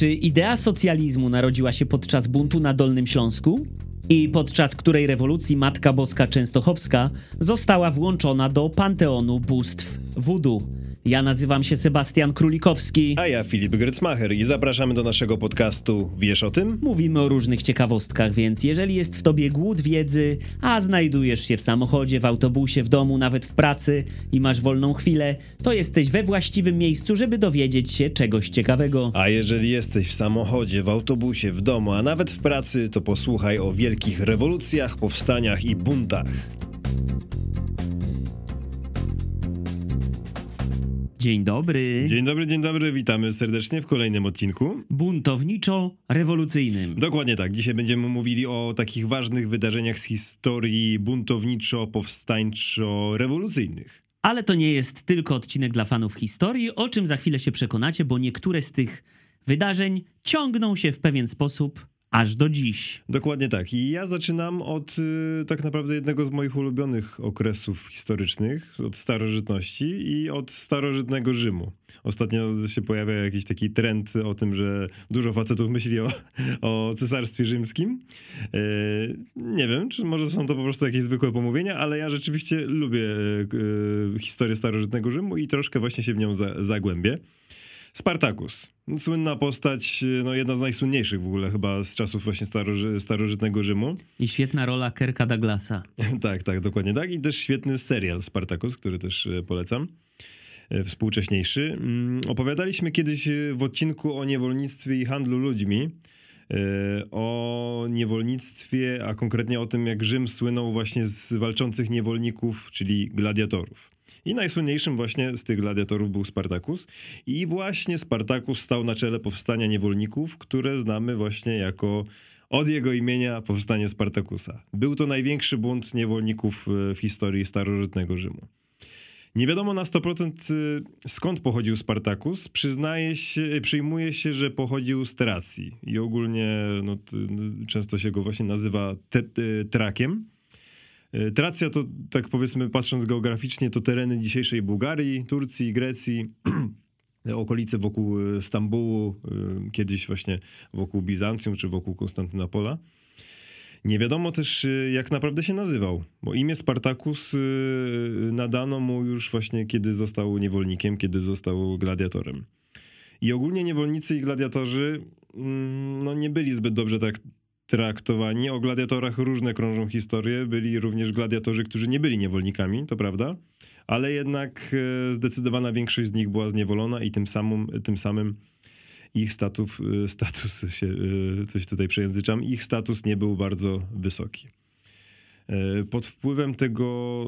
Czy idea socjalizmu narodziła się podczas buntu na Dolnym Śląsku? I podczas której rewolucji Matka Boska Częstochowska została włączona do panteonu bóstw wudu. Ja nazywam się Sebastian Królikowski. A ja Filip Grycmacher i zapraszamy do naszego podcastu Wiesz o tym? Mówimy o różnych ciekawostkach, więc jeżeli jest w tobie głód wiedzy, a znajdujesz się w samochodzie, w autobusie, w domu, nawet w pracy i masz wolną chwilę, to jesteś we właściwym miejscu, żeby dowiedzieć się czegoś ciekawego. A jeżeli jesteś w samochodzie, w autobusie, w domu, a nawet w pracy, to posłuchaj o wielkich rewolucjach, powstaniach i buntach. Dzień dobry. Dzień dobry, dzień dobry, witamy serdecznie w kolejnym odcinku. Buntowniczo-rewolucyjnym. Dokładnie tak, dzisiaj będziemy mówili o takich ważnych wydarzeniach z historii buntowniczo-powstańczo-rewolucyjnych. Ale to nie jest tylko odcinek dla fanów historii, o czym za chwilę się przekonacie, bo niektóre z tych wydarzeń ciągną się w pewien sposób aż do dziś. Dokładnie tak. I ja zaczynam od y, tak naprawdę jednego z moich ulubionych okresów historycznych, od starożytności i od starożytnego Rzymu. Ostatnio się pojawia jakiś taki trend o tym, że dużo facetów myśli o, o cesarstwie rzymskim. Y, nie wiem, czy może są to po prostu jakieś zwykłe pomówienia, ale ja rzeczywiście lubię y, historię starożytnego Rzymu i troszkę właśnie się w nią za, zagłębię. Spartacus. Słynna postać, no jedna z najsłynniejszych w ogóle chyba z czasów właśnie staroży, starożytnego Rzymu. I świetna rola Kerka Douglasa. tak, tak, dokładnie tak. I też świetny serial Spartacus, który też e, polecam. E, współcześniejszy. Mm, opowiadaliśmy kiedyś e, w odcinku o niewolnictwie i handlu ludźmi. O niewolnictwie, a konkretnie o tym, jak Rzym słynął właśnie z walczących niewolników, czyli gladiatorów. I najsłynniejszym właśnie z tych gladiatorów był Spartacus. I właśnie Spartacus stał na czele powstania niewolników, które znamy właśnie jako od jego imienia powstanie Spartakusa. Był to największy bunt niewolników e, w historii starożytnego Rzymu. Nie wiadomo na 100% e, skąd pochodził Spartacus. Przyznaje się, e, przyjmuje się, że pochodził z Tracji i ogólnie no, często się go właśnie nazywa te, te, Trakiem. E, Tracja to, tak powiedzmy, patrząc geograficznie, to tereny dzisiejszej Bułgarii, Turcji, Grecji, okolice wokół e, Stambułu, e, kiedyś właśnie wokół Bizancjum czy wokół Konstantynopola. Nie wiadomo też, jak naprawdę się nazywał, bo imię Spartacus nadano mu już właśnie, kiedy został niewolnikiem, kiedy został gladiatorem. I ogólnie niewolnicy i gladiatorzy mm, no, nie byli zbyt dobrze tak traktowani. O gladiatorach różne krążą historie. Byli również gladiatorzy, którzy nie byli niewolnikami, to prawda, ale jednak e, zdecydowana większość z nich była zniewolona i tym samym, tym samym ich status, e, status się, e, coś tutaj przejęzyczam, ich status nie był bardzo wysoki. Pod wpływem tego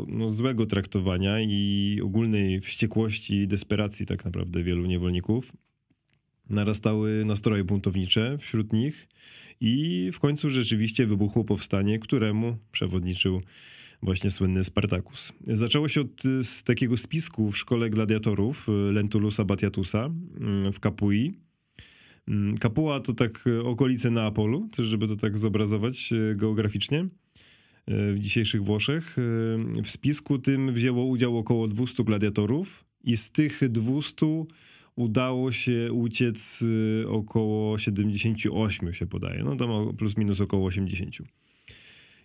no, złego traktowania i ogólnej wściekłości i desperacji tak naprawdę wielu niewolników, narastały nastroje buntownicze wśród nich i w końcu rzeczywiście wybuchło powstanie, któremu przewodniczył właśnie słynny Spartacus. Zaczęło się od z takiego spisku w szkole gladiatorów Lentulusa Batiatusa mm, w Capui. Mm, Capua to tak okolice Neapolu, też żeby to tak zobrazować e, geograficznie e, w dzisiejszych Włoszech. E, w spisku tym wzięło udział około 200 gladiatorów i z tych 200 udało się uciec y, około 78 się podaje, no tam plus minus około 80.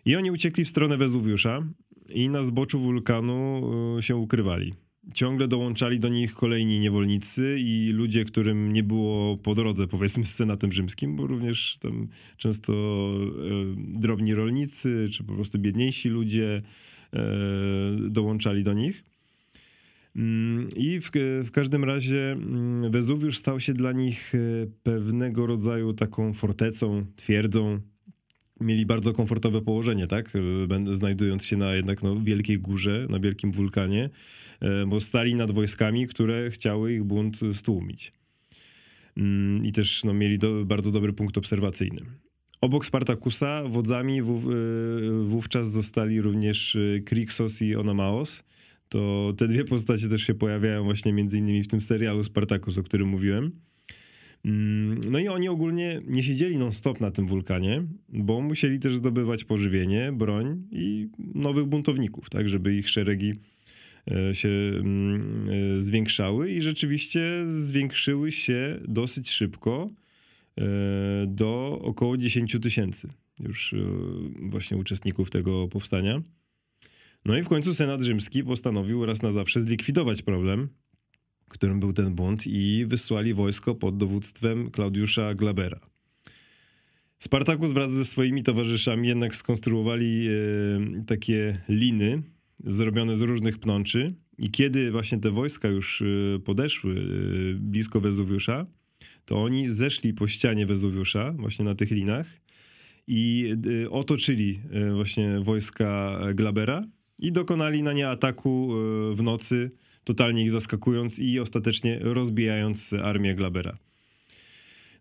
I oni uciekli w stronę Wezuwiusza i na zboczu wulkanu y, się ukrywali. Ciągle dołączali do nich kolejni niewolnicy i ludzie, którym nie było po drodze, powiedzmy, z senatem rzymskim, bo również tam często e, drobni rolnicy, czy po prostu biedniejsi ludzie dołączali do nich. Mm, I w, w, każdym razie mm, Wezuwiusz stał się dla nich e, pewnego rodzaju taką fortecą, twierdzą. Mieli bardzo komfortowe położenie, tak? E, znajdując się na jednak no, wielkiej górze, na wielkim wulkanie, e, bo stali nad wojskami, które chciały ich bunt stłumić. Mm, I też no, mieli do, bardzo dobry punkt obserwacyjny. Obok Spartakusa wodzami wówczas zostali również Krixos i Onamaos, to te dwie postacie też się pojawiają właśnie między innymi w tym serialu Spartacus, o którym mówiłem. Mm, no i oni ogólnie nie siedzieli non-stop na tym wulkanie, bo musieli też zdobywać pożywienie, broń i nowych buntowników, tak, żeby ich szeregi e, się mm, e, zwiększały i rzeczywiście zwiększyły się dosyć szybko do około 10 tysięcy już właśnie uczestników tego powstania. No i w końcu Senat Rzymski postanowił raz na zawsze zlikwidować problem, którym był ten bunt i wysłali wojsko pod dowództwem Klaudiusza Glabera. Spartakus wraz ze swoimi towarzyszami jednak skonstruowali e, takie liny zrobione z różnych pnączy i kiedy właśnie te wojska już e, podeszły e, blisko Wezuwiusza, to oni zeszli po ścianie Wezuwiusza właśnie na tych linach i otoczyli właśnie wojska Glabera i dokonali na nie ataku w nocy, totalnie ich zaskakując i ostatecznie rozbijając armię Glabera.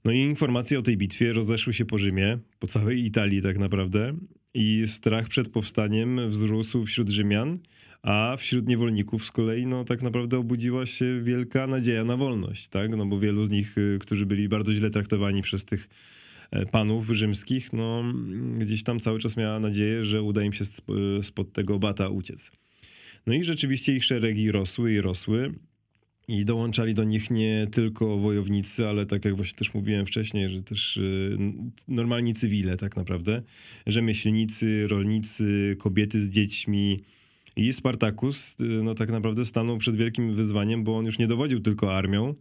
No i informacje o tej bitwie rozeszły się po Rzymie, po całej Italii tak naprawdę i strach przed powstaniem wzrósł wśród Rzymian, a wśród niewolników z kolei no tak naprawdę obudziła się wielka nadzieja na wolność, tak? No bo wielu z nich, y, którzy byli bardzo źle traktowani przez tych e, panów rzymskich, no gdzieś tam cały czas miała nadzieję, że uda im się spod tego bata uciec. No i rzeczywiście ich szeregi rosły i rosły. I dołączali do nich nie tylko wojownicy, ale tak jak właśnie też mówiłem wcześniej, że też y, normalni cywile tak naprawdę, rzemieślnicy, rolnicy, kobiety z dziećmi. I Spartakus y, no tak naprawdę stanął przed wielkim wyzwaniem, bo on już nie dowodził tylko armią,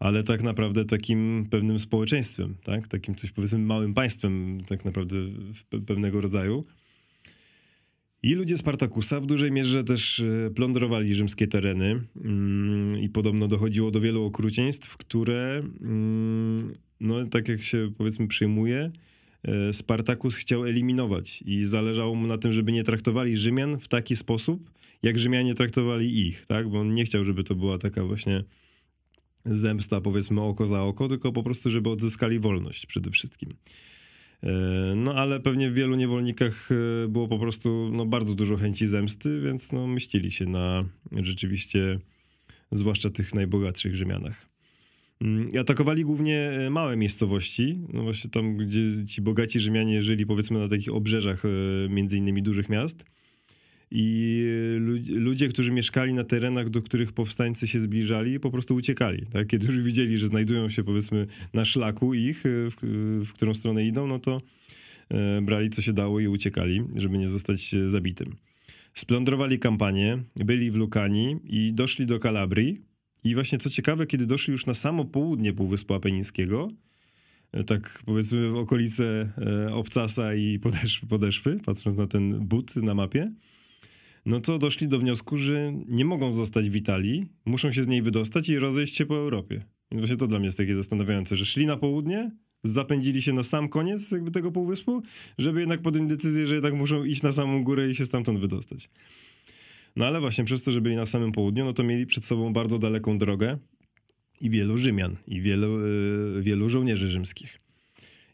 ale tak naprawdę takim pewnym społeczeństwem, tak? Takim coś powiedzmy małym państwem tak naprawdę pewnego rodzaju. I ludzie Spartakusa w dużej mierze też e, plądrowali rzymskie tereny mm, i podobno dochodziło do wielu okrucieństw, które, mm, no tak jak się powiedzmy przyjmuje, e, Spartakus chciał eliminować i zależało mu na tym, żeby nie traktowali Rzymian w taki sposób, jak Rzymianie traktowali ich, tak? Bo on nie chciał, żeby to była taka właśnie zemsta, powiedzmy oko za oko, tylko po prostu, żeby odzyskali wolność przede wszystkim. E, no ale pewnie w wielu niewolnikach e, było po prostu no, bardzo dużo chęci zemsty, więc no, myślili się na rzeczywiście, zwłaszcza tych najbogatszych Rzymianach. Mm, atakowali głównie e, małe miejscowości, no właśnie tam, gdzie ci bogaci Rzymianie żyli powiedzmy na takich obrzeżach między innymi dużych miast i ludzie, którzy mieszkali na terenach, do których powstańcy się zbliżali, po prostu uciekali. Tak? Kiedy już widzieli, że znajdują się powiedzmy na szlaku ich, w, w którą stronę idą, no to e, brali co się dało i uciekali, żeby nie zostać zabitym. Splądrowali kampanię, byli w Lukani i doszli do Kalabrii. I właśnie co ciekawe, kiedy doszli już na samo południe Półwyspu Apenińskiego, e, tak powiedzmy w okolice e, Obcasa i podeszwy, podeszwy, patrząc na ten but na mapie, no to doszli do wniosku, że nie mogą zostać w Italii, muszą się z niej wydostać i rozejść się po Europie. I właśnie to dla mnie jest takie zastanawiające, że szli na południe, zapędzili się na sam koniec jakby tego półwyspu, żeby jednak podjąć decyzję, że jednak muszą iść na samą górę i się stamtąd wydostać. No ale właśnie przez to, że byli na samym południu, no to mieli przed sobą bardzo daleką drogę i wielu Rzymian, i wielu, yy, wielu żołnierzy rzymskich.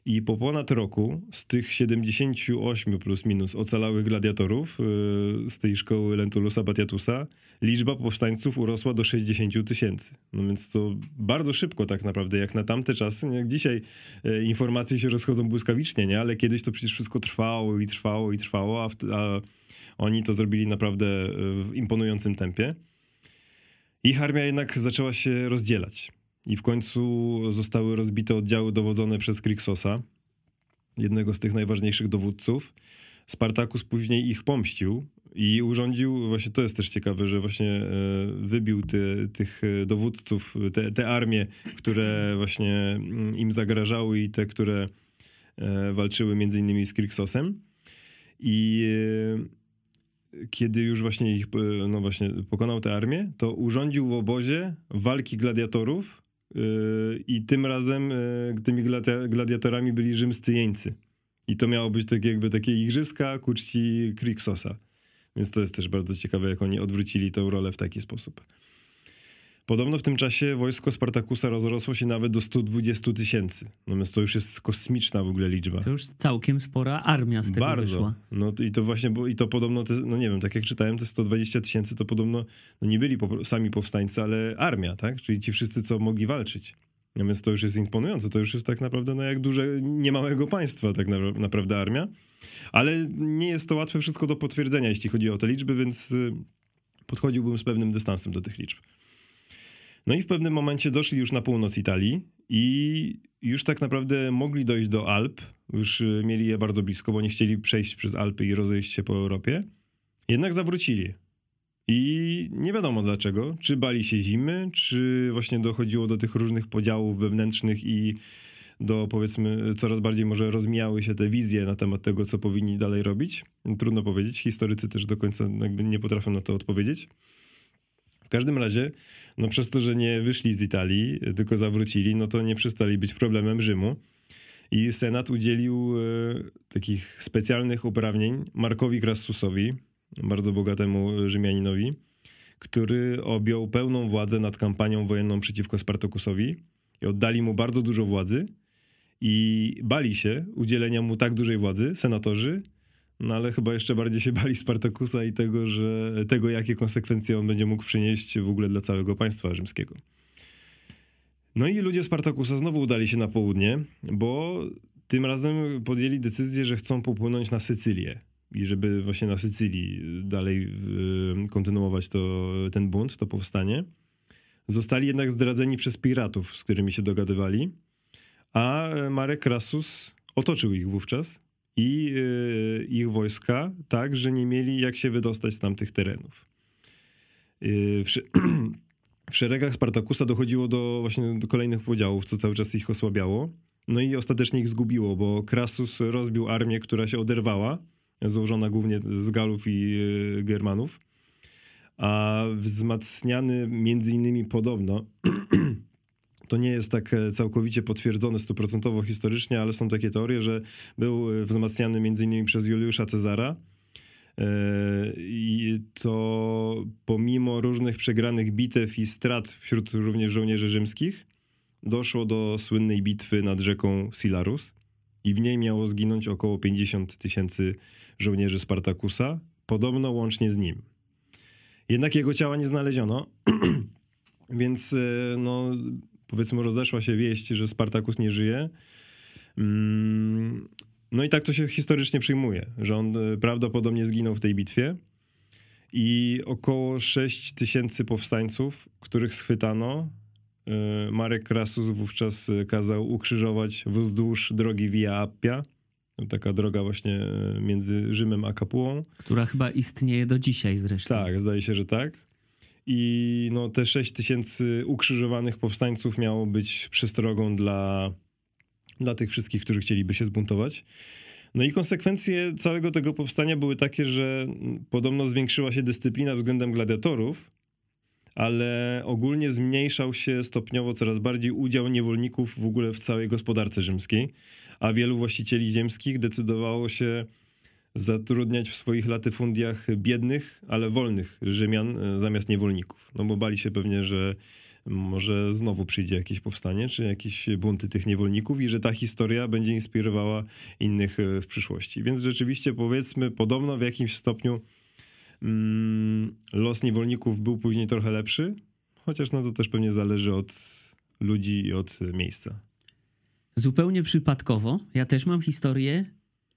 I po ponad roku z tych 78 plus minus ocalałych gladiatorów yy, z tej szkoły Lentulusa Batiatusa liczba powstańców urosła do 60 tysięcy. No więc to bardzo szybko tak naprawdę, jak na tamte czasy. Jak dzisiaj yy, informacje się rozchodzą błyskawicznie, nie? Ale kiedyś to przecież wszystko trwało i trwało i trwało, a, a oni to zrobili naprawdę w imponującym tempie. Ich armia jednak zaczęła się rozdzielać. I w końcu zostały rozbite oddziały dowodzone przez Kriksosa, jednego z tych najważniejszych dowódców. Spartakus później ich pomścił i urządził, właśnie to jest też ciekawe, że właśnie e, wybił ty, tych dowódców, te, te armie, które właśnie mm, im zagrażały i te, które e, walczyły między innymi z Kriksosem. I e, kiedy już właśnie ich, no właśnie pokonał tę armię, to urządził w obozie walki gladiatorów I tym razem yy, tymi gladiatorami byli rzymscy jeńcy. I to miało być takie jakby takie igrzyska ku czci Kriksosa. Więc to jest też bardzo ciekawe, jak oni odwrócili tę rolę w taki sposób. Podobno w tym czasie wojsko Spartakusa rozrosło się nawet do 120 tysięcy. No więc to już jest kosmiczna w ogóle liczba. To już całkiem spora armia z tego Bardzo. wyszła. No i to właśnie, bo i to podobno, te, no nie wiem, tak jak czytałem, te 120 tysięcy to podobno, no nie byli po, sami powstańcy, ale armia, tak? Czyli ci wszyscy, co mogli walczyć. No więc to już jest imponujące. To już jest tak naprawdę, no jak duże, niemałego państwa tak na, naprawdę armia. Ale nie jest to łatwe wszystko do potwierdzenia, jeśli chodzi o te liczby, więc y, podchodziłbym z pewnym dystansem do tych liczb. No i w pewnym momencie doszli już na północ Italii i już tak naprawdę mogli dojść do Alp. Już y, mieli je bardzo blisko, bo nie chcieli przejść przez Alpy i rozejść się po Europie. Jednak zawrócili. I nie wiadomo dlaczego. Czy bali się zimy, czy właśnie dochodziło do tych różnych podziałów wewnętrznych i do powiedzmy coraz bardziej może rozmijały się te wizje na temat tego, co powinni dalej robić. Trudno powiedzieć. Historycy też do końca jakby nie potrafią na to odpowiedzieć. W każdym razie, no przez to, że nie wyszli z Italii, tylko zawrócili, no to nie przestali być problemem Rzymu. I Senat udzielił e, takich specjalnych uprawnień Markowi Crassusowi, bardzo bogatemu Rzymianinowi, który objął pełną władzę nad kampanią wojenną przeciwko Spartakusowi i oddali mu bardzo dużo władzy i bali się udzielenia mu tak dużej władzy senatorzy, no ale chyba jeszcze bardziej się bali Spartakusa i tego, że tego, jakie konsekwencje on będzie mógł przynieść w ogóle dla całego państwa rzymskiego. No i ludzie Spartakusa znowu udali się na południe, bo tym razem podjęli decyzję, że chcą popłynąć na Sycylię i żeby właśnie na Sycylii dalej y, kontynuować to, ten bunt, to powstanie. Zostali jednak zdradzeni przez piratów, z którymi się dogadywali, a Marek Krasus otoczył ich wówczas i y, ich wojska tak, że nie mieli jak się wydostać z tamtych terenów. Y, w, w szeregach Spartakusa dochodziło do właśnie do kolejnych podziałów, co cały czas ich osłabiało. No i ostatecznie ich zgubiło, bo Krasus rozbił armię, która się oderwała, złożona głównie z Galów i y, Germanów, a wzmacniany między innymi podobno to nie jest tak e, całkowicie potwierdzone stuprocentowo historycznie, ale są takie teorie, że był e, wzmacniany między innymi przez Juliusza Cezara. E, I to pomimo różnych przegranych bitew i strat wśród również żołnierzy rzymskich, doszło do słynnej bitwy nad rzeką Silarus i w niej miało zginąć około 50 tysięcy żołnierzy Spartakusa, podobno łącznie z nim. Jednak jego ciała nie znaleziono, więc no, powiedzmy rozeszła się wieść, że Spartakus nie żyje. Mm, no i tak to się historycznie przyjmuje, że on e, prawdopodobnie zginął w tej bitwie i około 6 tysięcy powstańców, których schwytano, e, Marek Krasus wówczas e, kazał ukrzyżować wzdłuż drogi Via Appia, taka droga właśnie między Rzymem a Kapułą. Która chyba istnieje do dzisiaj zresztą. Tak, zdaje się, że tak i no, te 6 tysięcy ukrzyżowanych powstańców miało być przestrogą dla, dla tych wszystkich, którzy chcieliby się zbuntować. No i konsekwencje całego tego powstania były takie, że podobno zwiększyła się dyscyplina względem gladiatorów, ale ogólnie zmniejszał się stopniowo coraz bardziej udział niewolników w ogóle w całej gospodarce rzymskiej, a wielu właścicieli ziemskich decydowało się zatrudniać w swoich latyfundiach biednych, ale wolnych Rzymian e, zamiast niewolników. No bo bali się pewnie, że może znowu przyjdzie jakieś powstanie, czy jakieś bunty tych niewolników i że ta historia będzie inspirowała innych e, w przyszłości. Więc rzeczywiście powiedzmy, podobno w jakimś stopniu mm, los niewolników był później trochę lepszy, chociaż no to też pewnie zależy od ludzi i od miejsca. Zupełnie przypadkowo, ja też mam historię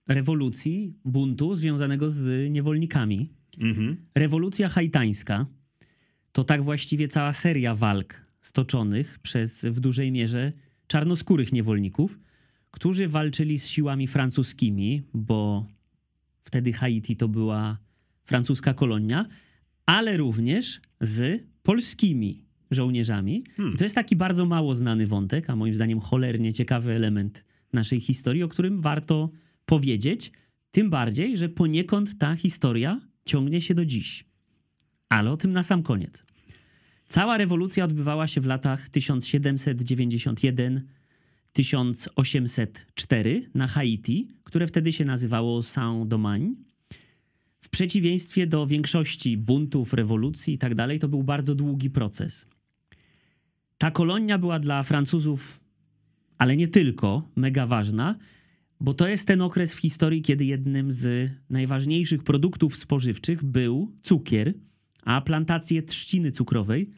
rewolucji, buntu związanego z niewolnikami. Mhm. Rewolucja haitańska to tak właściwie cała seria walk stoczonych przez w dużej mierze czarnoskórych niewolników, którzy walczyli z siłami francuskimi, bo wtedy Haiti to była francuska kolonia, ale również z polskimi żołnierzami. Hmm. I to jest taki bardzo mało znany wątek, a moim zdaniem cholernie ciekawy element naszej historii, o którym warto powiedzieć, tym bardziej, że poniekąd ta historia ciągnie się do dziś. Ale o tym na sam koniec. Cała rewolucja odbywała się w latach 1791-1804 na Haiti, które wtedy się nazywało Saint-Domingue. W przeciwieństwie do większości buntów, rewolucji i tak to był bardzo długi proces. Ta kolonia była dla Francuzów, ale nie tylko, mega ważna, bo to jest ten okres w historii, kiedy jednym z najważniejszych produktów spożywczych był cukier, a plantacje trzciny cukrowej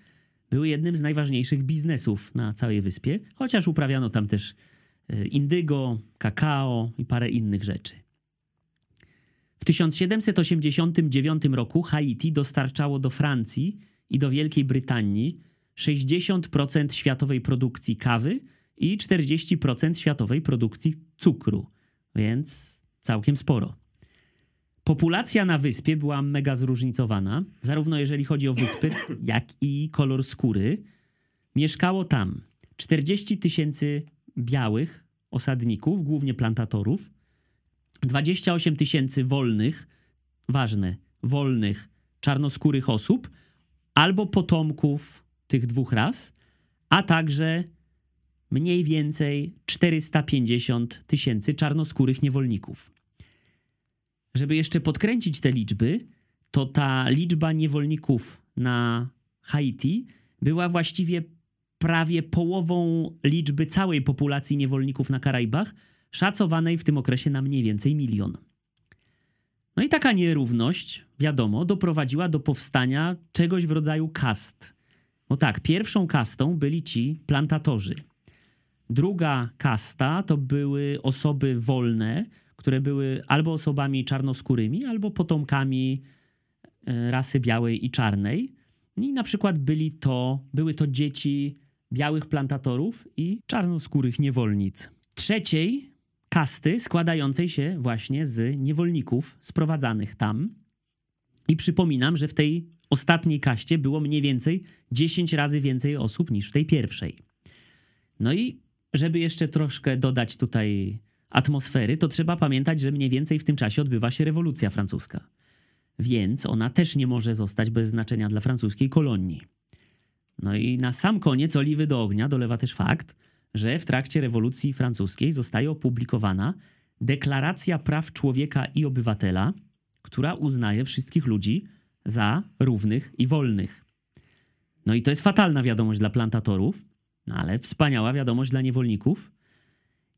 były jednym z najważniejszych biznesów na całej wyspie, chociaż uprawiano tam też e, indygo, kakao i parę innych rzeczy. W 1789 roku Haiti dostarczało do Francji i do Wielkiej Brytanii 60% światowej produkcji kawy i 40% światowej produkcji cukru, więc całkiem sporo. Populacja na wyspie była mega zróżnicowana, zarówno jeżeli chodzi o wyspy, jak i kolor skóry. Mieszkało tam 40 tysięcy białych osadników, głównie plantatorów, 28 tysięcy wolnych, ważne, wolnych, czarnoskórych osób albo potomków tych dwóch ras, a także mniej więcej 450 tysięcy czarnoskórych niewolników. Żeby jeszcze podkręcić te liczby, to ta liczba niewolników na Haiti była właściwie prawie połową liczby całej populacji niewolników na Karaibach, szacowanej w tym okresie na mniej więcej milion. No i taka nierówność, wiadomo, doprowadziła do powstania czegoś w rodzaju kast. No tak, pierwszą kastą byli ci plantatorzy. Druga kasta to były osoby wolne, które były albo osobami czarnoskórymi, albo potomkami e, rasy białej i czarnej. I na przykład byli to, były to dzieci białych plantatorów i czarnoskórych niewolnic. Trzeciej kasty składającej się właśnie z niewolników sprowadzanych tam. I przypominam, że w tej ostatniej kaście było mniej więcej 10 razy więcej osób niż w tej pierwszej. No i żeby jeszcze troszkę dodać tutaj atmosfery, to trzeba pamiętać, że mniej więcej w tym czasie odbywa się rewolucja francuska. Więc ona też nie może zostać bez znaczenia dla francuskiej kolonii. No i na sam koniec oliwy do ognia dolewa też fakt, że w trakcie rewolucji francuskiej zostaje opublikowana Deklaracja Praw Człowieka i Obywatela, która uznaje wszystkich ludzi za równych i wolnych. No i to jest fatalna wiadomość dla plantatorów, ale wspaniała wiadomość dla niewolników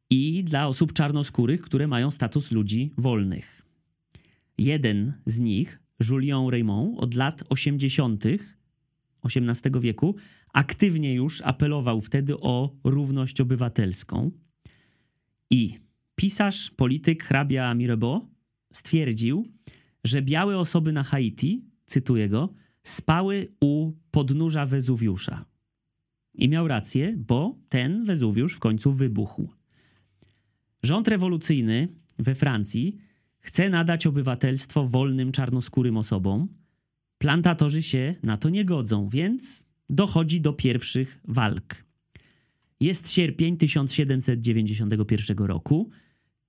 i dla osób czarnoskórych, które mają status ludzi wolnych. Jeden z nich, Julien Raymond, od lat 80. XVIII wieku, aktywnie już apelował wtedy o równość obywatelską. I pisarz, polityk hrabia Mirabeau stwierdził, że białe osoby na Haiti, cytuję go, spały u podnóża Wezuwiusza. I miał rację, bo ten Wezuwiusz w końcu wybuchł. Rząd rewolucyjny we Francji chce nadać obywatelstwo wolnym czarnoskórym osobom. Plantatorzy się na to nie godzą, więc dochodzi do pierwszych walk. Jest sierpień 1791 roku.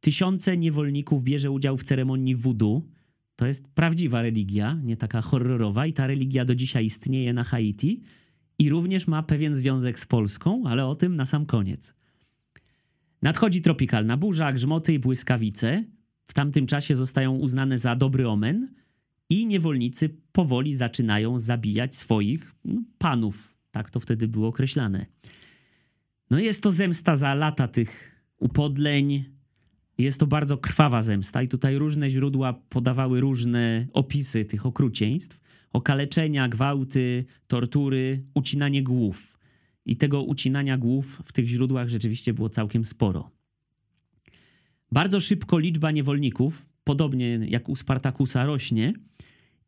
Tysiące niewolników bierze udział w ceremonii voodoo. To jest prawdziwa religia, nie taka horrorowa, i ta religia do dzisiaj istnieje na Haiti i również ma pewien związek z Polską, ale o tym na sam koniec. Nadchodzi tropikalna burza, grzmoty i błyskawice. W tamtym czasie zostają uznane za dobry omen i niewolnicy powoli zaczynają zabijać swoich no, panów. Tak to wtedy było określane. No jest to zemsta za lata tych upodleń. Jest to bardzo krwawa zemsta i tutaj różne źródła podawały różne opisy tych okrucieństw. Okaleczenia, gwałty, tortury, ucinanie głów. I tego ucinania głów w tych źródłach rzeczywiście było całkiem sporo. Bardzo szybko liczba niewolników, podobnie jak u Spartakusa, rośnie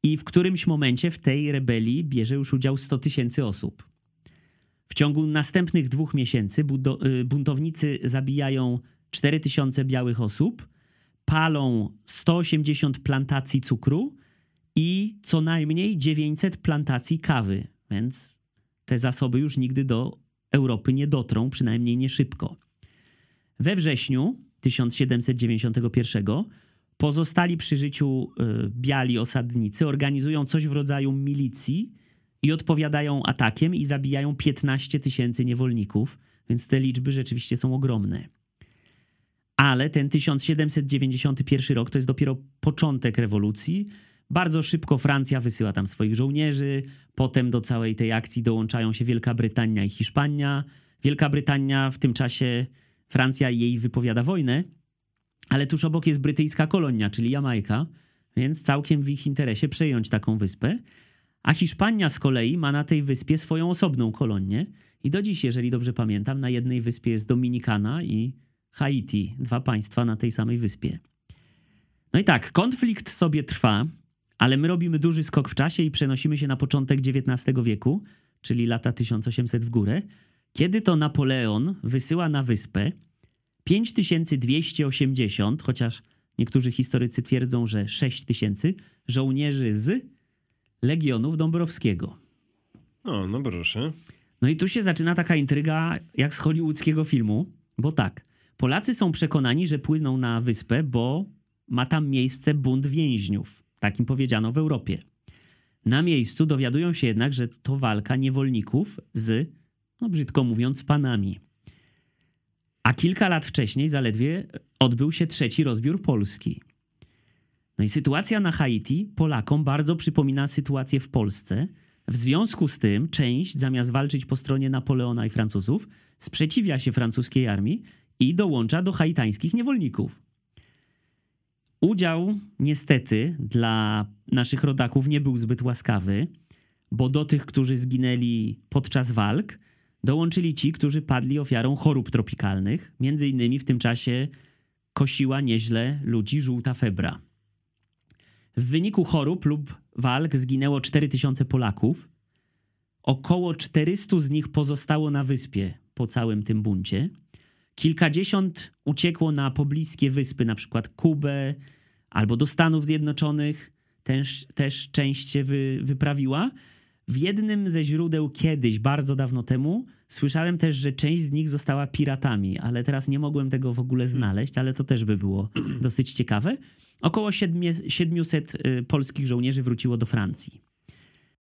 i w którymś momencie w tej rebelii bierze już udział 100 tysięcy osób. W ciągu następnych dwóch miesięcy y, buntownicy zabijają 4 tysiące białych osób, palą 180 plantacji cukru i co najmniej 900 plantacji kawy, więc te zasoby już nigdy do Europy nie dotrą, przynajmniej nie szybko. We wrześniu 1791 pozostali przy życiu y, biali osadnicy organizują coś w rodzaju milicji i odpowiadają atakiem i zabijają 15 tysięcy niewolników, więc te liczby rzeczywiście są ogromne. Ale ten 1791 rok to jest dopiero początek rewolucji. Bardzo szybko Francja wysyła tam swoich żołnierzy, potem do całej tej akcji dołączają się Wielka Brytania i Hiszpania. Wielka Brytania w tym czasie Francja jej wypowiada wojnę, ale tuż obok jest brytyjska kolonia, czyli Jamajka, więc całkiem w ich interesie przejąć taką wyspę. A Hiszpania z kolei ma na tej wyspie swoją osobną kolonię i do dziś, jeżeli dobrze pamiętam, na jednej wyspie jest Dominikana i Haiti, dwa państwa na tej samej wyspie. No i tak, konflikt sobie trwa, ale my robimy duży skok w czasie i przenosimy się na początek XIX wieku, czyli lata 1800 w górę, kiedy to Napoleon wysyła na wyspę 5280, chociaż niektórzy historycy twierdzą, że 6000 żołnierzy z Legionów Dąbrowskiego. O, no proszę. No i tu się zaczyna taka intryga jak z hollywoodzkiego filmu, bo tak, Polacy są przekonani, że płyną na wyspę, bo ma tam miejsce bunt więźniów. Tak im powiedziano w Europie. Na miejscu dowiadują się jednak, że to walka niewolników z, no brzydko mówiąc, panami. A kilka lat wcześniej zaledwie odbył się trzeci rozbiór Polski. No i sytuacja na Haiti Polakom bardzo przypomina sytuację w Polsce. W związku z tym część, zamiast walczyć po stronie Napoleona i Francuzów, sprzeciwia się francuskiej armii i dołącza do haitańskich niewolników. Udział niestety dla naszych rodaków nie był zbyt łaskawy, bo do tych, którzy zginęli podczas walk, dołączyli ci, którzy padli ofiarą chorób tropikalnych. Między innymi w tym czasie kosiła nieźle ludzi żółta febra. W wyniku chorób lub walk zginęło 4000 Polaków. Około 400 z nich pozostało na wyspie po całym tym buncie. Kilkadziesiąt uciekło na pobliskie wyspy, na przykład Kubę albo do Stanów Zjednoczonych. Też, też część się wy, wyprawiła. W jednym ze źródeł kiedyś, bardzo dawno temu, słyszałem też, że część z nich została piratami, ale teraz nie mogłem tego w ogóle znaleźć, ale to też by było dosyć ciekawe. Około 700 y, polskich żołnierzy wróciło do Francji.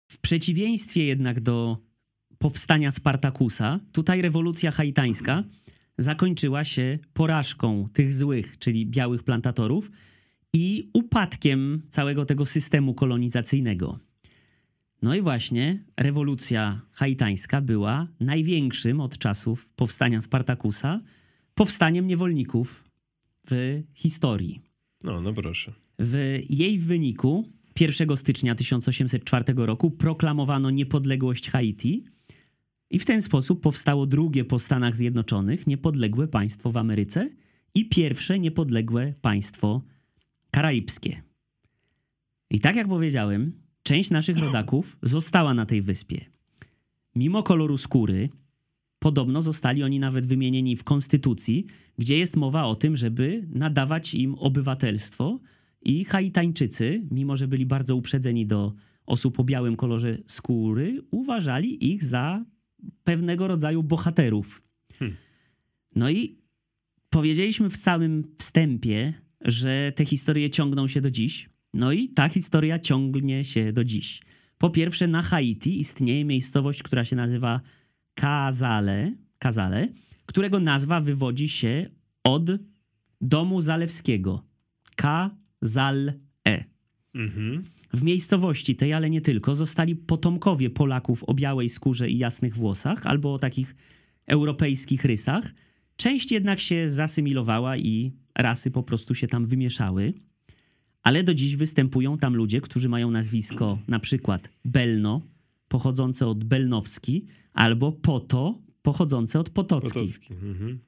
W przeciwieństwie jednak do powstania Spartakusa, tutaj rewolucja haitańska zakończyła się porażką tych złych, czyli białych plantatorów i upadkiem całego tego systemu kolonizacyjnego. No i właśnie rewolucja haitańska była największym od czasów powstania Spartakusa powstaniem niewolników w historii. No, no proszę. W jej wyniku 1 stycznia 1804 roku proklamowano niepodległość Haiti i w ten sposób powstało drugie po Stanach Zjednoczonych niepodległe państwo w Ameryce i pierwsze niepodległe państwo karaibskie. I tak jak powiedziałem, część naszych rodaków została na tej wyspie. Mimo koloru skóry, podobno zostali oni nawet wymienieni w konstytucji, gdzie jest mowa o tym, żeby nadawać im obywatelstwo i Haitańczycy, mimo że byli bardzo uprzedzeni do osób o białym kolorze skóry, uważali ich za pewnego rodzaju bohaterów. Hmm. No i powiedzieliśmy w samym wstępie, że te historie ciągną się do dziś. No i ta historia ciągnie się do dziś. Po pierwsze, na Haiti istnieje miejscowość, która się nazywa Kazale, Kazale którego nazwa wywodzi się od domu zalewskiego. Kazal-e. Mhm. W miejscowości tej, ale nie tylko, zostali potomkowie Polaków o białej skórze i jasnych włosach, albo o takich europejskich rysach. Część jednak się zasymilowała i rasy po prostu się tam wymieszały. Ale do dziś występują tam ludzie, którzy mają nazwisko na przykład Belno, pochodzące od Belnowski, albo Poto, pochodzące od Potocki. Potocki. Mhm.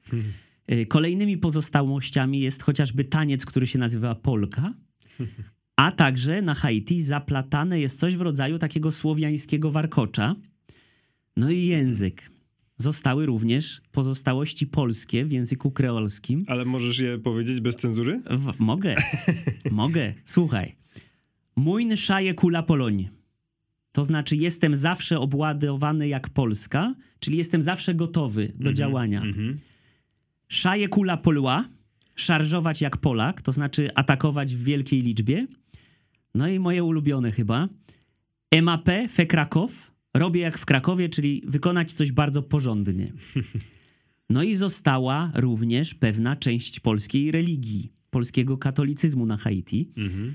Y, kolejnymi pozostałościami jest chociażby taniec, który się nazywa polka, a także na Haiti zaplatane jest coś w rodzaju takiego słowiańskiego warkocza. No i język. Zostały również pozostałości polskie w języku kreolskim. Ale możesz je powiedzieć bez cenzury? W, mogę. mogę. Słuchaj. Mój szaje kula Poloń. To znaczy jestem zawsze obładowany jak Polska, czyli jestem zawsze gotowy do mm -hmm, działania. Mm -hmm. Szaje kula polua, szarżować jak Polak, to znaczy atakować w wielkiej liczbie. No i moje ulubione chyba. MAP, fe Krakow, robię jak w Krakowie, czyli wykonać coś bardzo porządnie. No i została również pewna część polskiej religii, polskiego katolicyzmu na Haiti. Mhm.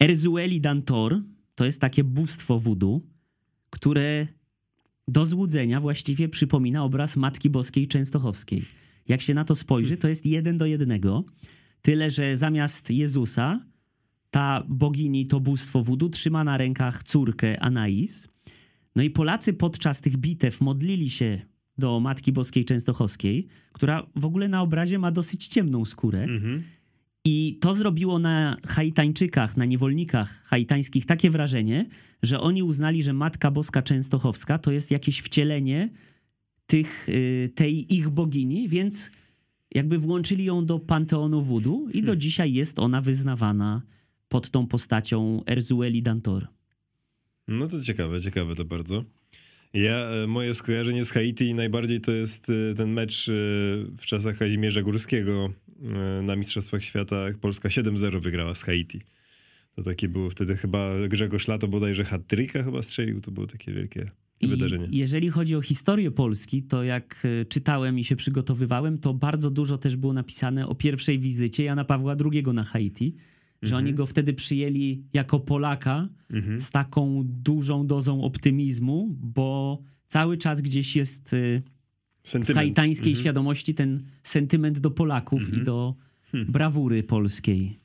Erzueli Dantor to jest takie bóstwo wudu, które do złudzenia właściwie przypomina obraz Matki Boskiej Częstochowskiej. Jak się na to spojrzy, to jest jeden do jednego. Tyle, że zamiast Jezusa ta bogini, to bóstwo wudu trzyma na rękach córkę Anais. No i Polacy podczas tych bitew modlili się do Matki Boskiej Częstochowskiej, która w ogóle na obrazie ma dosyć ciemną skórę. Mhm. I to zrobiło na Haitańczykach, na niewolnikach haitańskich takie wrażenie, że oni uznali, że Matka Boska Częstochowska to jest jakieś wcielenie tych, y, tej ich bogini, więc jakby włączyli ją do panteonu voodoo i do dzisiaj jest ona wyznawana pod tą postacią Erzueli Dantor. No to ciekawe, ciekawe to bardzo. Ja, e, moje skojarzenie z Haiti najbardziej to jest e, ten mecz e, w czasach Kazimierza Górskiego na Mistrzostwach Świata. Polska 7-0 wygrała z Haiti. To takie było wtedy chyba Grzegorz Lato bodajże hat chyba strzelił. To było takie wielkie I wydarzenie. Jeżeli chodzi o historię Polski, to jak czytałem i się przygotowywałem, to bardzo dużo też było napisane o pierwszej wizycie Jana Pawła II na Haiti że oni mhm. go wtedy przyjęli jako Polaka mhm. z taką dużą dozą optymizmu, bo cały czas gdzieś jest y, sentyment. w haitańskiej mhm. świadomości ten sentyment do Polaków i do hmm. brawury polskiej.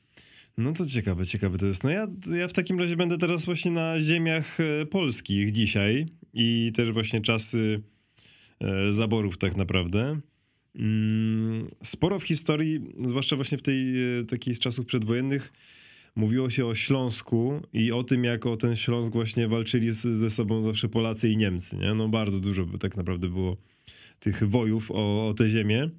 No to ciekawe, ciekawe to jest. No ja, ja w takim razie będę teraz właśnie na ziemiach e, polskich dzisiaj i też właśnie czasy e, zaborów tak naprawdę. Mm, sporo w historii, zwłaszcza właśnie w tej e, takiej z czasów przedwojennych, mówiło się o Śląsku i o tym, jak o ten Śląsk właśnie walczyli z, ze sobą zawsze Polacy i Niemcy. Nie? No bardzo dużo tak naprawdę było tych wojów o, o tę ziemię.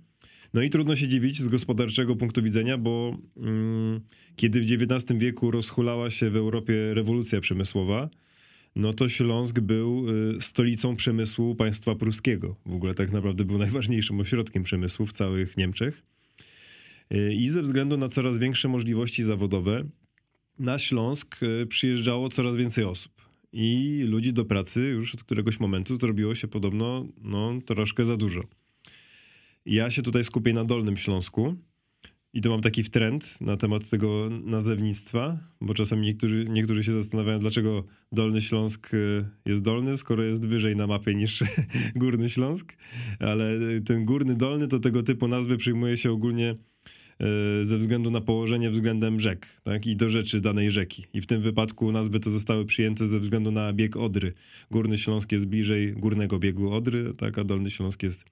No i trudno się dziwić z gospodarczego punktu widzenia, bo mm, kiedy w XIX wieku rozhulała się w Europie rewolucja przemysłowa, no to Śląsk był y, stolicą przemysłu państwa pruskiego. W ogóle tak naprawdę był najważniejszym ośrodkiem przemysłu w całych Niemczech. Y, I ze względu na coraz większe możliwości zawodowe, na Śląsk y, przyjeżdżało coraz więcej osób. I ludzi do pracy już od któregoś momentu zrobiło się podobno no, troszkę za dużo. Ja się tutaj skupię na Dolnym Śląsku, i to mam taki trend na temat tego nazewnictwa, bo czasami niektórzy, niektórzy się zastanawiają, dlaczego Dolny Śląsk y, jest dolny, skoro jest wyżej na mapie niż Górny Śląsk. Ale ten Górny Dolny to tego typu nazwy przyjmuje się ogólnie y, ze względu na położenie względem rzek tak? i do rzeczy danej rzeki. I w tym wypadku nazwy te zostały przyjęte ze względu na bieg Odry. Górny Śląsk jest bliżej górnego biegu Odry, tak? a Dolny Śląsk jest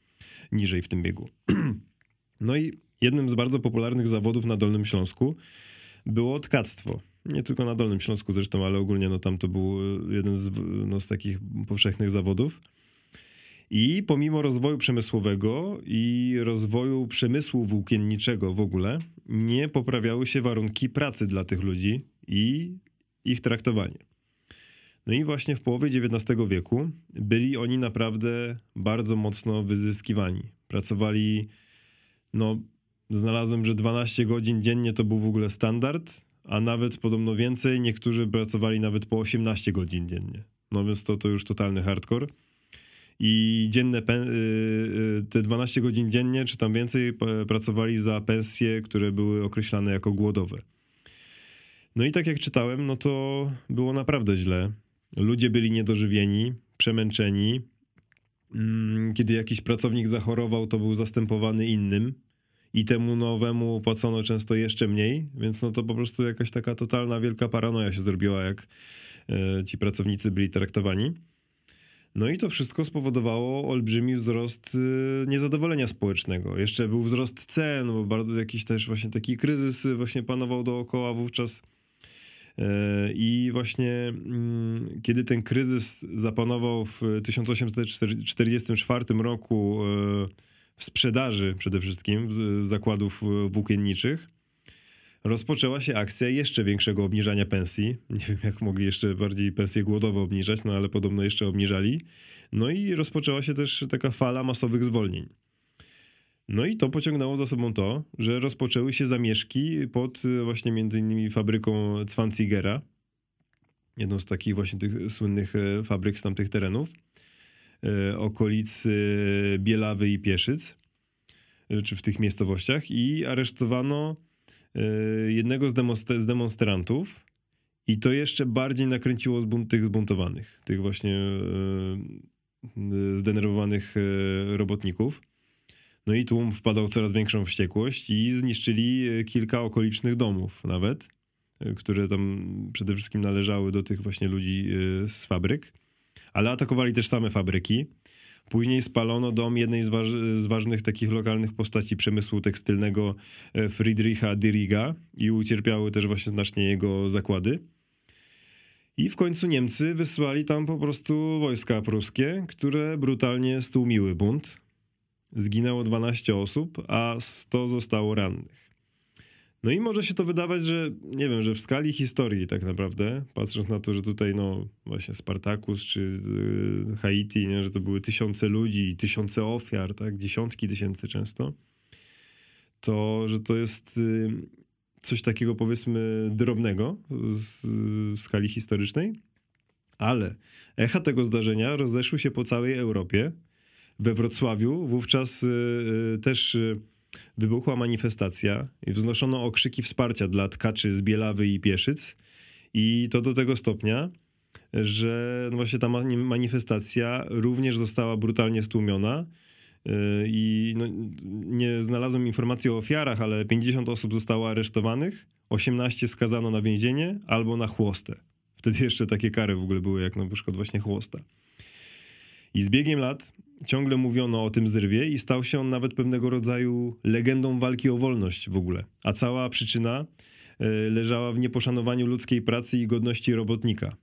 niżej w tym biegu. no i jednym z bardzo popularnych zawodów na Dolnym Śląsku było tkactwo. Nie tylko na Dolnym Śląsku zresztą, ale ogólnie no, tam to był e, jeden z, no, z takich powszechnych zawodów. I pomimo rozwoju przemysłowego i rozwoju przemysłu włókienniczego w ogóle, nie poprawiały się warunki pracy dla tych ludzi i ich traktowanie. No i właśnie w połowie XIX wieku byli oni naprawdę bardzo mocno wyzyskiwani. Pracowali no, znalazłem, że 12 godzin dziennie to był w ogóle standard, a nawet podobno więcej. Niektórzy pracowali nawet po 18 godzin dziennie. No więc to, to już totalny hardcore. I dzienne y, y, te 12 godzin dziennie, czy tam więcej, pracowali za pensje, które były określane jako głodowe. No i tak jak czytałem, no to było naprawdę źle. Ludzie byli niedożywieni, przemęczeni. Mm, kiedy jakiś pracownik zachorował, to był zastępowany innym i temu nowemu płacono często jeszcze mniej, więc no to po prostu jakaś taka totalna wielka paranoja się zrobiła, jak e, ci pracownicy byli traktowani. No i to wszystko spowodowało olbrzymi wzrost e, niezadowolenia społecznego. Jeszcze był wzrost cen, bo bardzo jakiś też właśnie taki kryzys właśnie panował dookoła wówczas. E, I właśnie mm, kiedy ten kryzys zapanował w 1844 roku w sprzedaży przede wszystkim zakładów e, włókienniczych, rozpoczęła się akcja jeszcze większego obniżania pensji. Nie wiem, jak mogli jeszcze bardziej pensje głodowe obniżać, no ale podobno jeszcze obniżali. No i rozpoczęła się też taka fala masowych zwolnień. No i to pociągnęło za sobą to, że rozpoczęły się zamieszki pod e, właśnie między innymi fabryką Zwanzigera, jedną z takich właśnie tych słynnych e, fabryk z tamtych terenów. E, okolicy Bielawy i Pieszyc, e, czy w tych miejscowościach i aresztowano e, jednego z, z demonstrantów i to jeszcze bardziej nakręciło tych zbuntowanych, tych właśnie zdenerwowanych robotników. No i tłum wpadał w coraz większą wściekłość i zniszczyli kilka okolicznych domów nawet, które tam przede wszystkim należały do tych właśnie ludzi z fabryk ale atakowali też same fabryki. Później spalono dom jednej z, z ważnych takich lokalnych postaci przemysłu tekstylnego e, Friedricha Dyriga i ucierpiały też właśnie znacznie jego zakłady. I w końcu Niemcy wysłali tam po prostu wojska pruskie, które brutalnie stłumiły bunt. Zginęło 12 osób, a 100 zostało rannych. No i może się to wydawać, że nie wiem, że w skali historii tak naprawdę, patrząc na to, że tutaj no właśnie Spartacus czy yy, Haiti, nie, że to były tysiące ludzi tysiące ofiar, tak, dziesiątki tysięcy często, to, że to jest yy, coś takiego powiedzmy drobnego z, w skali historycznej, ale echa tego zdarzenia rozeszły się po całej Europie. We Wrocławiu wówczas yy, też wybuchła manifestacja i wznoszono okrzyki wsparcia dla tkaczy z Bielawy i Pieszyc i to do tego stopnia, że no właśnie ta manifestacja również została brutalnie stłumiona y, i no, nie znalazłem informacji o ofiarach, ale 50 osób zostało aresztowanych, 18 skazano na więzienie albo na chłostę. Wtedy jeszcze takie kary w ogóle były jak na przykład właśnie chłosta. I z biegiem lat ciągle mówiono o tym zrywie i stał się on nawet pewnego rodzaju legendą walki o wolność w ogóle. A cała przyczyna e, leżała w nieposzanowaniu ludzkiej pracy i godności robotnika.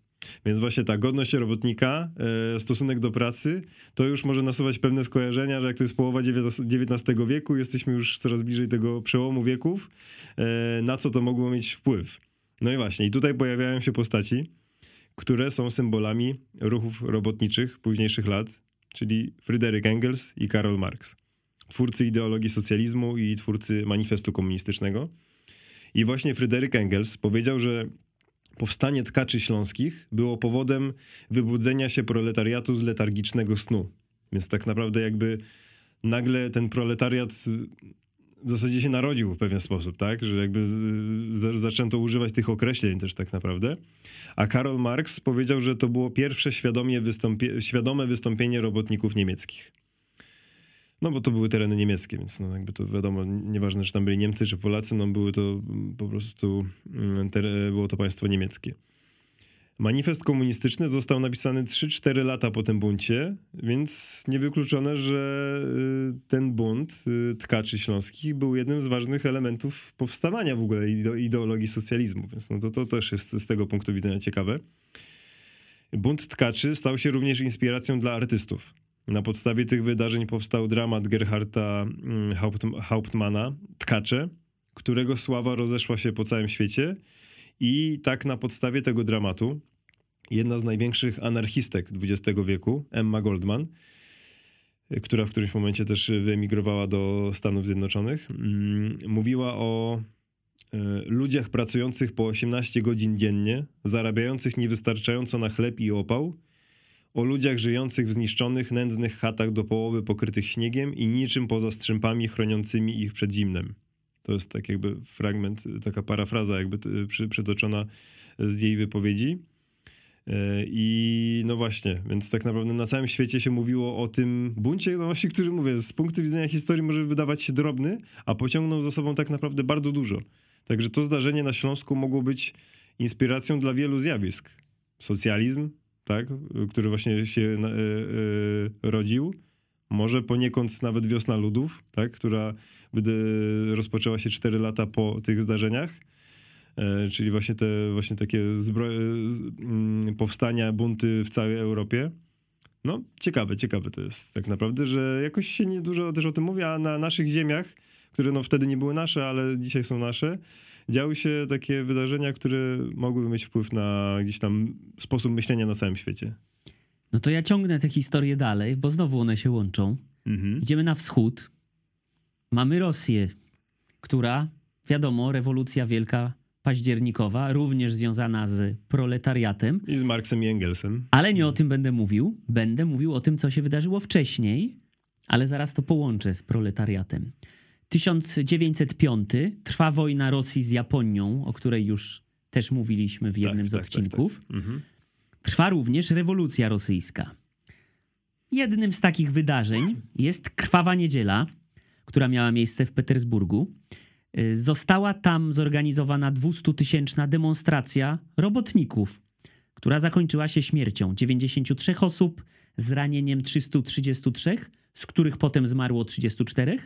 Więc właśnie ta godność robotnika, e, stosunek do pracy, to już może nasuwać pewne skojarzenia, że jak to jest połowa XIX wieku, jesteśmy już coraz bliżej tego przełomu wieków, e, na co to mogło mieć wpływ. No i właśnie, i tutaj pojawiają się postaci, które są symbolami ruchów robotniczych późniejszych lat, czyli Fryderyk Engels i Karol Marx, twórcy ideologii socjalizmu i twórcy manifestu komunistycznego. I właśnie Fryderyk Engels powiedział, że powstanie tkaczy śląskich było powodem wybudzenia się proletariatu z letargicznego snu. Więc tak naprawdę jakby nagle ten proletariat w zasadzie się narodził w pewien sposób, tak? Że jakby zaczęto używać tych określeń też tak naprawdę. A Karol Marx powiedział, że to było pierwsze świadomie wystąpie świadome wystąpienie robotników niemieckich. No bo to były tereny niemieckie, więc no jakby to wiadomo, nieważne czy tam byli Niemcy czy Polacy, no były to po prostu, mm, było to państwo niemieckie. Manifest komunistyczny został napisany 3-4 lata po tym buncie, więc niewykluczone, że y, ten bunt y, tkaczy śląskich był jednym z ważnych elementów powstawania w ogóle ideologii socjalizmu, więc no to, to też jest z tego punktu widzenia ciekawe. Bunt tkaczy stał się również inspiracją dla artystów. Na podstawie tych wydarzeń powstał dramat Gerharda mm, Hauptmana, Tkacze, którego sława rozeszła się po całym świecie – i tak na podstawie tego dramatu jedna z największych anarchistek XX wieku, Emma Goldman, która w którymś momencie też wyemigrowała do Stanów Zjednoczonych, mm, mówiła o e, ludziach pracujących po 18 godzin dziennie, zarabiających niewystarczająco na chleb i opał, o ludziach żyjących w zniszczonych, nędznych chatach do połowy pokrytych śniegiem i niczym poza strzępami chroniącymi ich przed zimnem. To jest tak jakby fragment, taka parafraza jakby przytoczona z jej wypowiedzi. E, I no właśnie, więc tak naprawdę na całym świecie się mówiło o tym buncie, no właśnie, który mówię, z punktu widzenia historii może wydawać się drobny, a pociągnął za sobą tak naprawdę bardzo dużo. Także to zdarzenie na Śląsku mogło być inspiracją dla wielu zjawisk. Socjalizm, tak, który właśnie się e, e, rodził, może poniekąd nawet wiosna ludów, tak, która rozpoczęła się 4 lata po tych zdarzeniach. E, czyli właśnie te właśnie takie zbro... Mm, powstania, bunty w całej Europie. No, ciekawe, ciekawe to jest tak naprawdę, że jakoś się nie dużo też o tym mówi, a na naszych ziemiach, które no wtedy nie były nasze, ale dzisiaj są nasze, działy się takie wydarzenia, które mogłyby mieć wpływ na gdzieś tam sposób myślenia na całym świecie. No to ja ciągnę te historie dalej, bo znowu one się łączą. Mhm. Idziemy na wschód. Mamy Rosję, która, wiadomo, rewolucja wielka październikowa, również związana z proletariatem. I z Marksem i Engelsem. Ale nie o tym będę mówił. Będę mówił o tym, co się wydarzyło wcześniej, ale zaraz to połączę z proletariatem. 1905 trwa wojna Rosji z Japonią, o której już też mówiliśmy w jednym tak, z tak, odcinków. Tak, tak. Mhm. Trwa również rewolucja rosyjska. Jednym z takich wydarzeń jest Krwawa Niedziela, która miała miejsce w Petersburgu. Y, została tam zorganizowana 200-tysięczna demonstracja robotników, która zakończyła się śmiercią 93 osób, zranieniem 333, z których potem zmarło 34,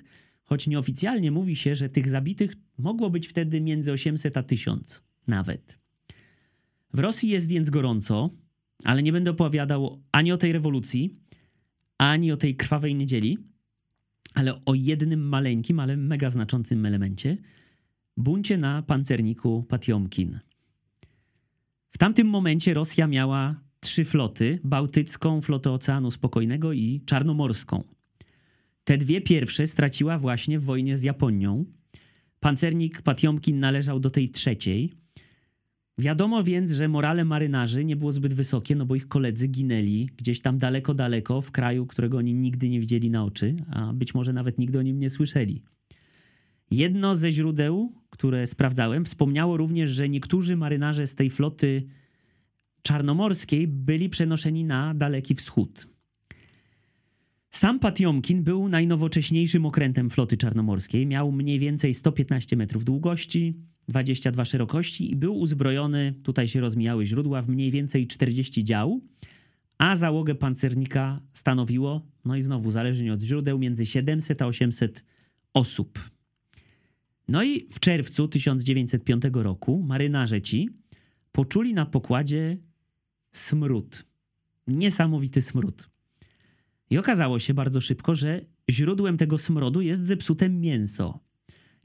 choć nieoficjalnie mówi się, że tych zabitych mogło być wtedy między 800 a 1000 nawet. W Rosji jest więc gorąco, ale nie będę opowiadał ani o tej rewolucji, ani o tej krwawej niedzieli, ale o jednym maleńkim, ale mega znaczącym elemencie buncie na pancerniku Patiomkin. W tamtym momencie Rosja miała trzy floty: bałtycką, flotę Oceanu Spokojnego i czarnomorską. Te dwie pierwsze straciła właśnie w wojnie z Japonią. Pancernik Patiomkin należał do tej trzeciej. Wiadomo więc, że morale marynarzy nie było zbyt wysokie, no bo ich koledzy ginęli gdzieś tam daleko, daleko, w kraju, którego oni nigdy nie widzieli na oczy, a być może nawet nigdy o nim nie słyszeli. Jedno ze źródeł, które sprawdzałem, wspomniało również, że niektórzy marynarze z tej floty czarnomorskiej byli przenoszeni na Daleki Wschód. Sam Patiomkin był najnowocześniejszym okrętem floty czarnomorskiej. Miał mniej więcej 115 metrów długości, 22 szerokości i był uzbrojony, tutaj się rozmijały źródła, w mniej więcej 40 dział, a załogę pancernika stanowiło, no i znowu zależnie od źródeł, między 700 a 800 osób. No i w czerwcu 1905 roku marynarze ci poczuli na pokładzie smród. Niesamowity smród. I okazało się bardzo szybko, że źródłem tego smrodu jest zepsute mięso.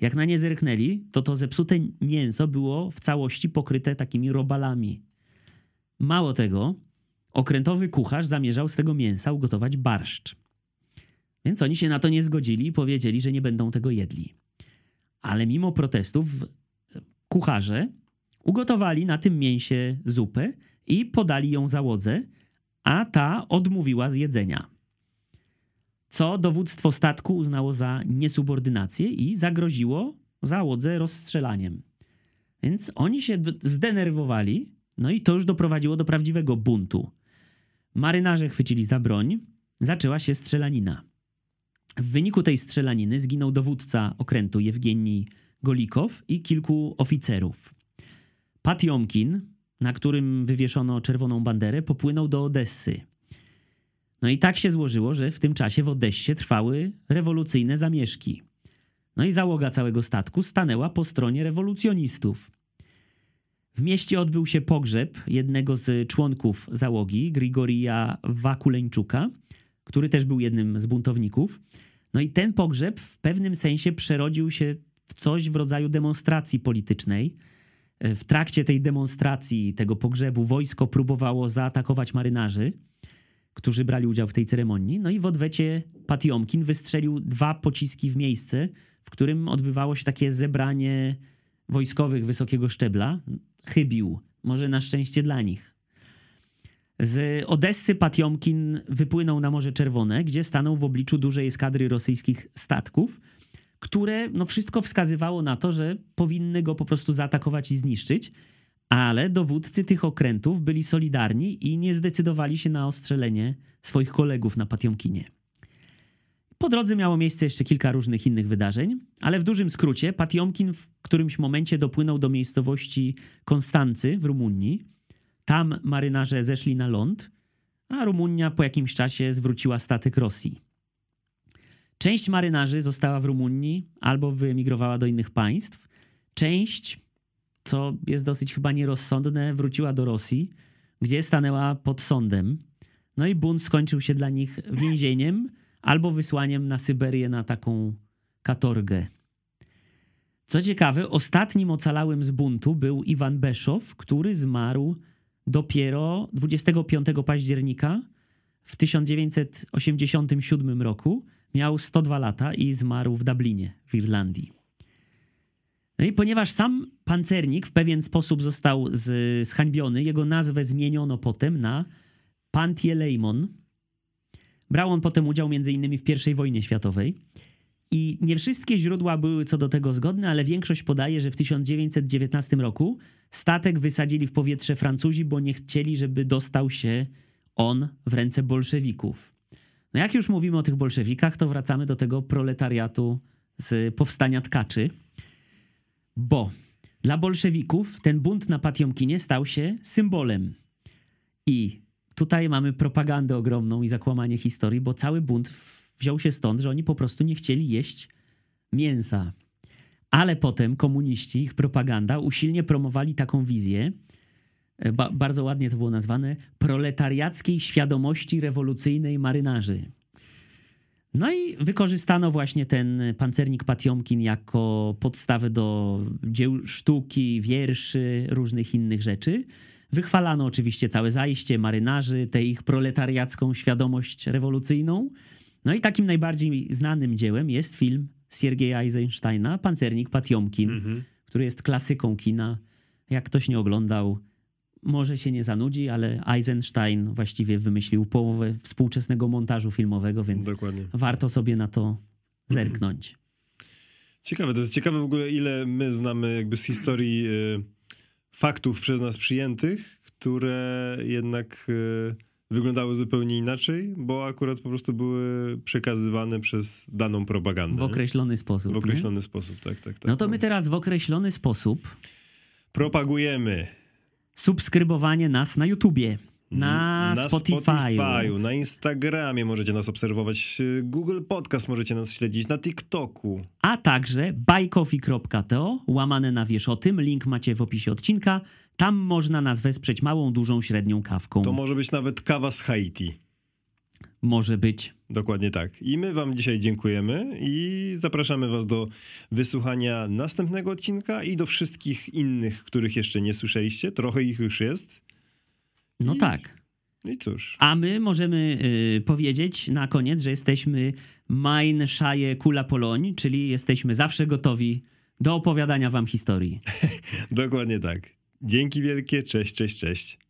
Jak na nie zerknęli, to to zepsute mięso było w całości pokryte takimi robalami. Mało tego, okrętowy kucharz zamierzał z tego mięsa ugotować barszcz. Więc oni się na to nie zgodzili i powiedzieli, że nie będą tego jedli. Ale mimo protestów kucharze ugotowali na tym mięsie zupę i podali ją załodze, a ta odmówiła z jedzenia. Co dowództwo statku uznało za niesubordynację i zagroziło załodze rozstrzelaniem. Więc oni się zdenerwowali, no i to już doprowadziło do prawdziwego buntu. Marynarze chwycili za broń, zaczęła się strzelanina. W wyniku tej strzelaniny zginął dowódca okrętu Jewgenii Golikow i kilku oficerów. Patiomkin, na którym wywieszono czerwoną banderę, popłynął do Odessy. No i tak się złożyło, że w tym czasie w Odessie trwały rewolucyjne zamieszki. No i załoga całego statku stanęła po stronie rewolucjonistów. W mieście odbył się pogrzeb jednego z członków załogi, Grigorija Wakuleńczuka, który też był jednym z buntowników. No i ten pogrzeb w pewnym sensie przerodził się w coś w rodzaju demonstracji politycznej. W trakcie tej demonstracji, tego pogrzebu, wojsko próbowało zaatakować marynarzy, którzy brali udział w tej ceremonii. No i w odwecie Patiomkin wystrzelił dwa pociski w miejsce, w którym odbywało się takie zebranie wojskowych wysokiego szczebla. Chybił, może na szczęście dla nich. Z Odessy Patiomkin wypłynął na Morze Czerwone, gdzie stanął w obliczu dużej eskadry rosyjskich statków, które no wszystko wskazywało na to, że powinny go po prostu zaatakować i zniszczyć, ale dowódcy tych okrętów byli solidarni i nie zdecydowali się na ostrzelenie swoich kolegów na Patiomkinie. Po drodze miało miejsce jeszcze kilka różnych innych wydarzeń, ale w dużym skrócie Patiomkin w którymś momencie dopłynął do miejscowości Konstancy w Rumunii, tam marynarze zeszli na ląd, a Rumunia po jakimś czasie zwróciła statek Rosji. Część marynarzy została w Rumunii albo wyemigrowała do innych państw. Część, co jest dosyć chyba nierozsądne, wróciła do Rosji, gdzie stanęła pod sądem. No i bunt skończył się dla nich więzieniem albo wysłaniem na Syberię na taką katorgę. Co ciekawe, ostatnim ocalałym z buntu był Iwan Beszow, który zmarł dopiero 25 października w 1987 roku. Miał 102 lata i zmarł w Dublinie w Irlandii. No i ponieważ sam pancernik w pewien sposób został z, zhańbiony, jego nazwę zmieniono potem na Pantieleimon. Brał on potem udział m.in. w I wojnie światowej. I nie wszystkie źródła były co do tego zgodne, ale większość podaje, że w 1919 roku statek wysadzili w powietrze Francuzi, bo nie chcieli, żeby dostał się on w ręce bolszewików. No jak już mówimy o tych bolszewikach, to wracamy do tego proletariatu z powstania tkaczy, bo dla bolszewików ten bunt na Patiomkinie stał się symbolem. I tutaj mamy propagandę ogromną i zakłamanie historii, bo cały bunt wziął się stąd, że oni po prostu nie chcieli jeść mięsa. Ale potem komuniści, ich propaganda usilnie promowali taką wizję, e, ba- bardzo ładnie to było nazwane, proletariackiej świadomości rewolucyjnej marynarzy. No i wykorzystano właśnie ten pancernik Patiomkin jako podstawę do dzieł sztuki, wierszy, różnych innych rzeczy. Wychwalano oczywiście całe zajście marynarzy, tę ich proletariacką świadomość rewolucyjną. No i takim najbardziej znanym dziełem jest film Siergieja Eisensteina, Pancernik Patiomkin, który jest klasyką kina. Jak ktoś nie oglądał, może się nie zanudzi, ale Eisenstein właściwie wymyślił połowę współczesnego montażu filmowego, więc Dokładnie. warto sobie na to zerknąć. Ciekawe, to jest ciekawe w ogóle, ile my znamy jakby z historii e, faktów przez nas przyjętych, które jednak e, wyglądały zupełnie inaczej, bo akurat po prostu były przekazywane przez daną propagandę. W określony sposób. W nie? określony sposób, tak, tak, tak. No to my teraz w określony sposób Propagujemy subskrybowanie nas na YouTubie, na, na Spotify. Spotify'u, na Instagramie możecie nas obserwować, e, Google Podcast możecie nas śledzić, na TikToku. a także buycoffee.to, łamane na wiesz o tym, link macie w opisie odcinka. Tam można nas wesprzeć małą, dużą, średnią kawką. To może być nawet kawa z Haiti. Może być. Dokładnie tak. I my wam dzisiaj dziękujemy i zapraszamy was do wysłuchania następnego odcinka i do wszystkich innych, których jeszcze nie słyszeliście. Trochę ich już jest. No I- tak. I cóż, A my możemy y, powiedzieć na koniec, że jesteśmy Mein Szaje Kula Poloń, czyli jesteśmy zawsze gotowi do opowiadania wam historii. dokładnie tak. Dzięki wielkie, cześć, cześć, cześć.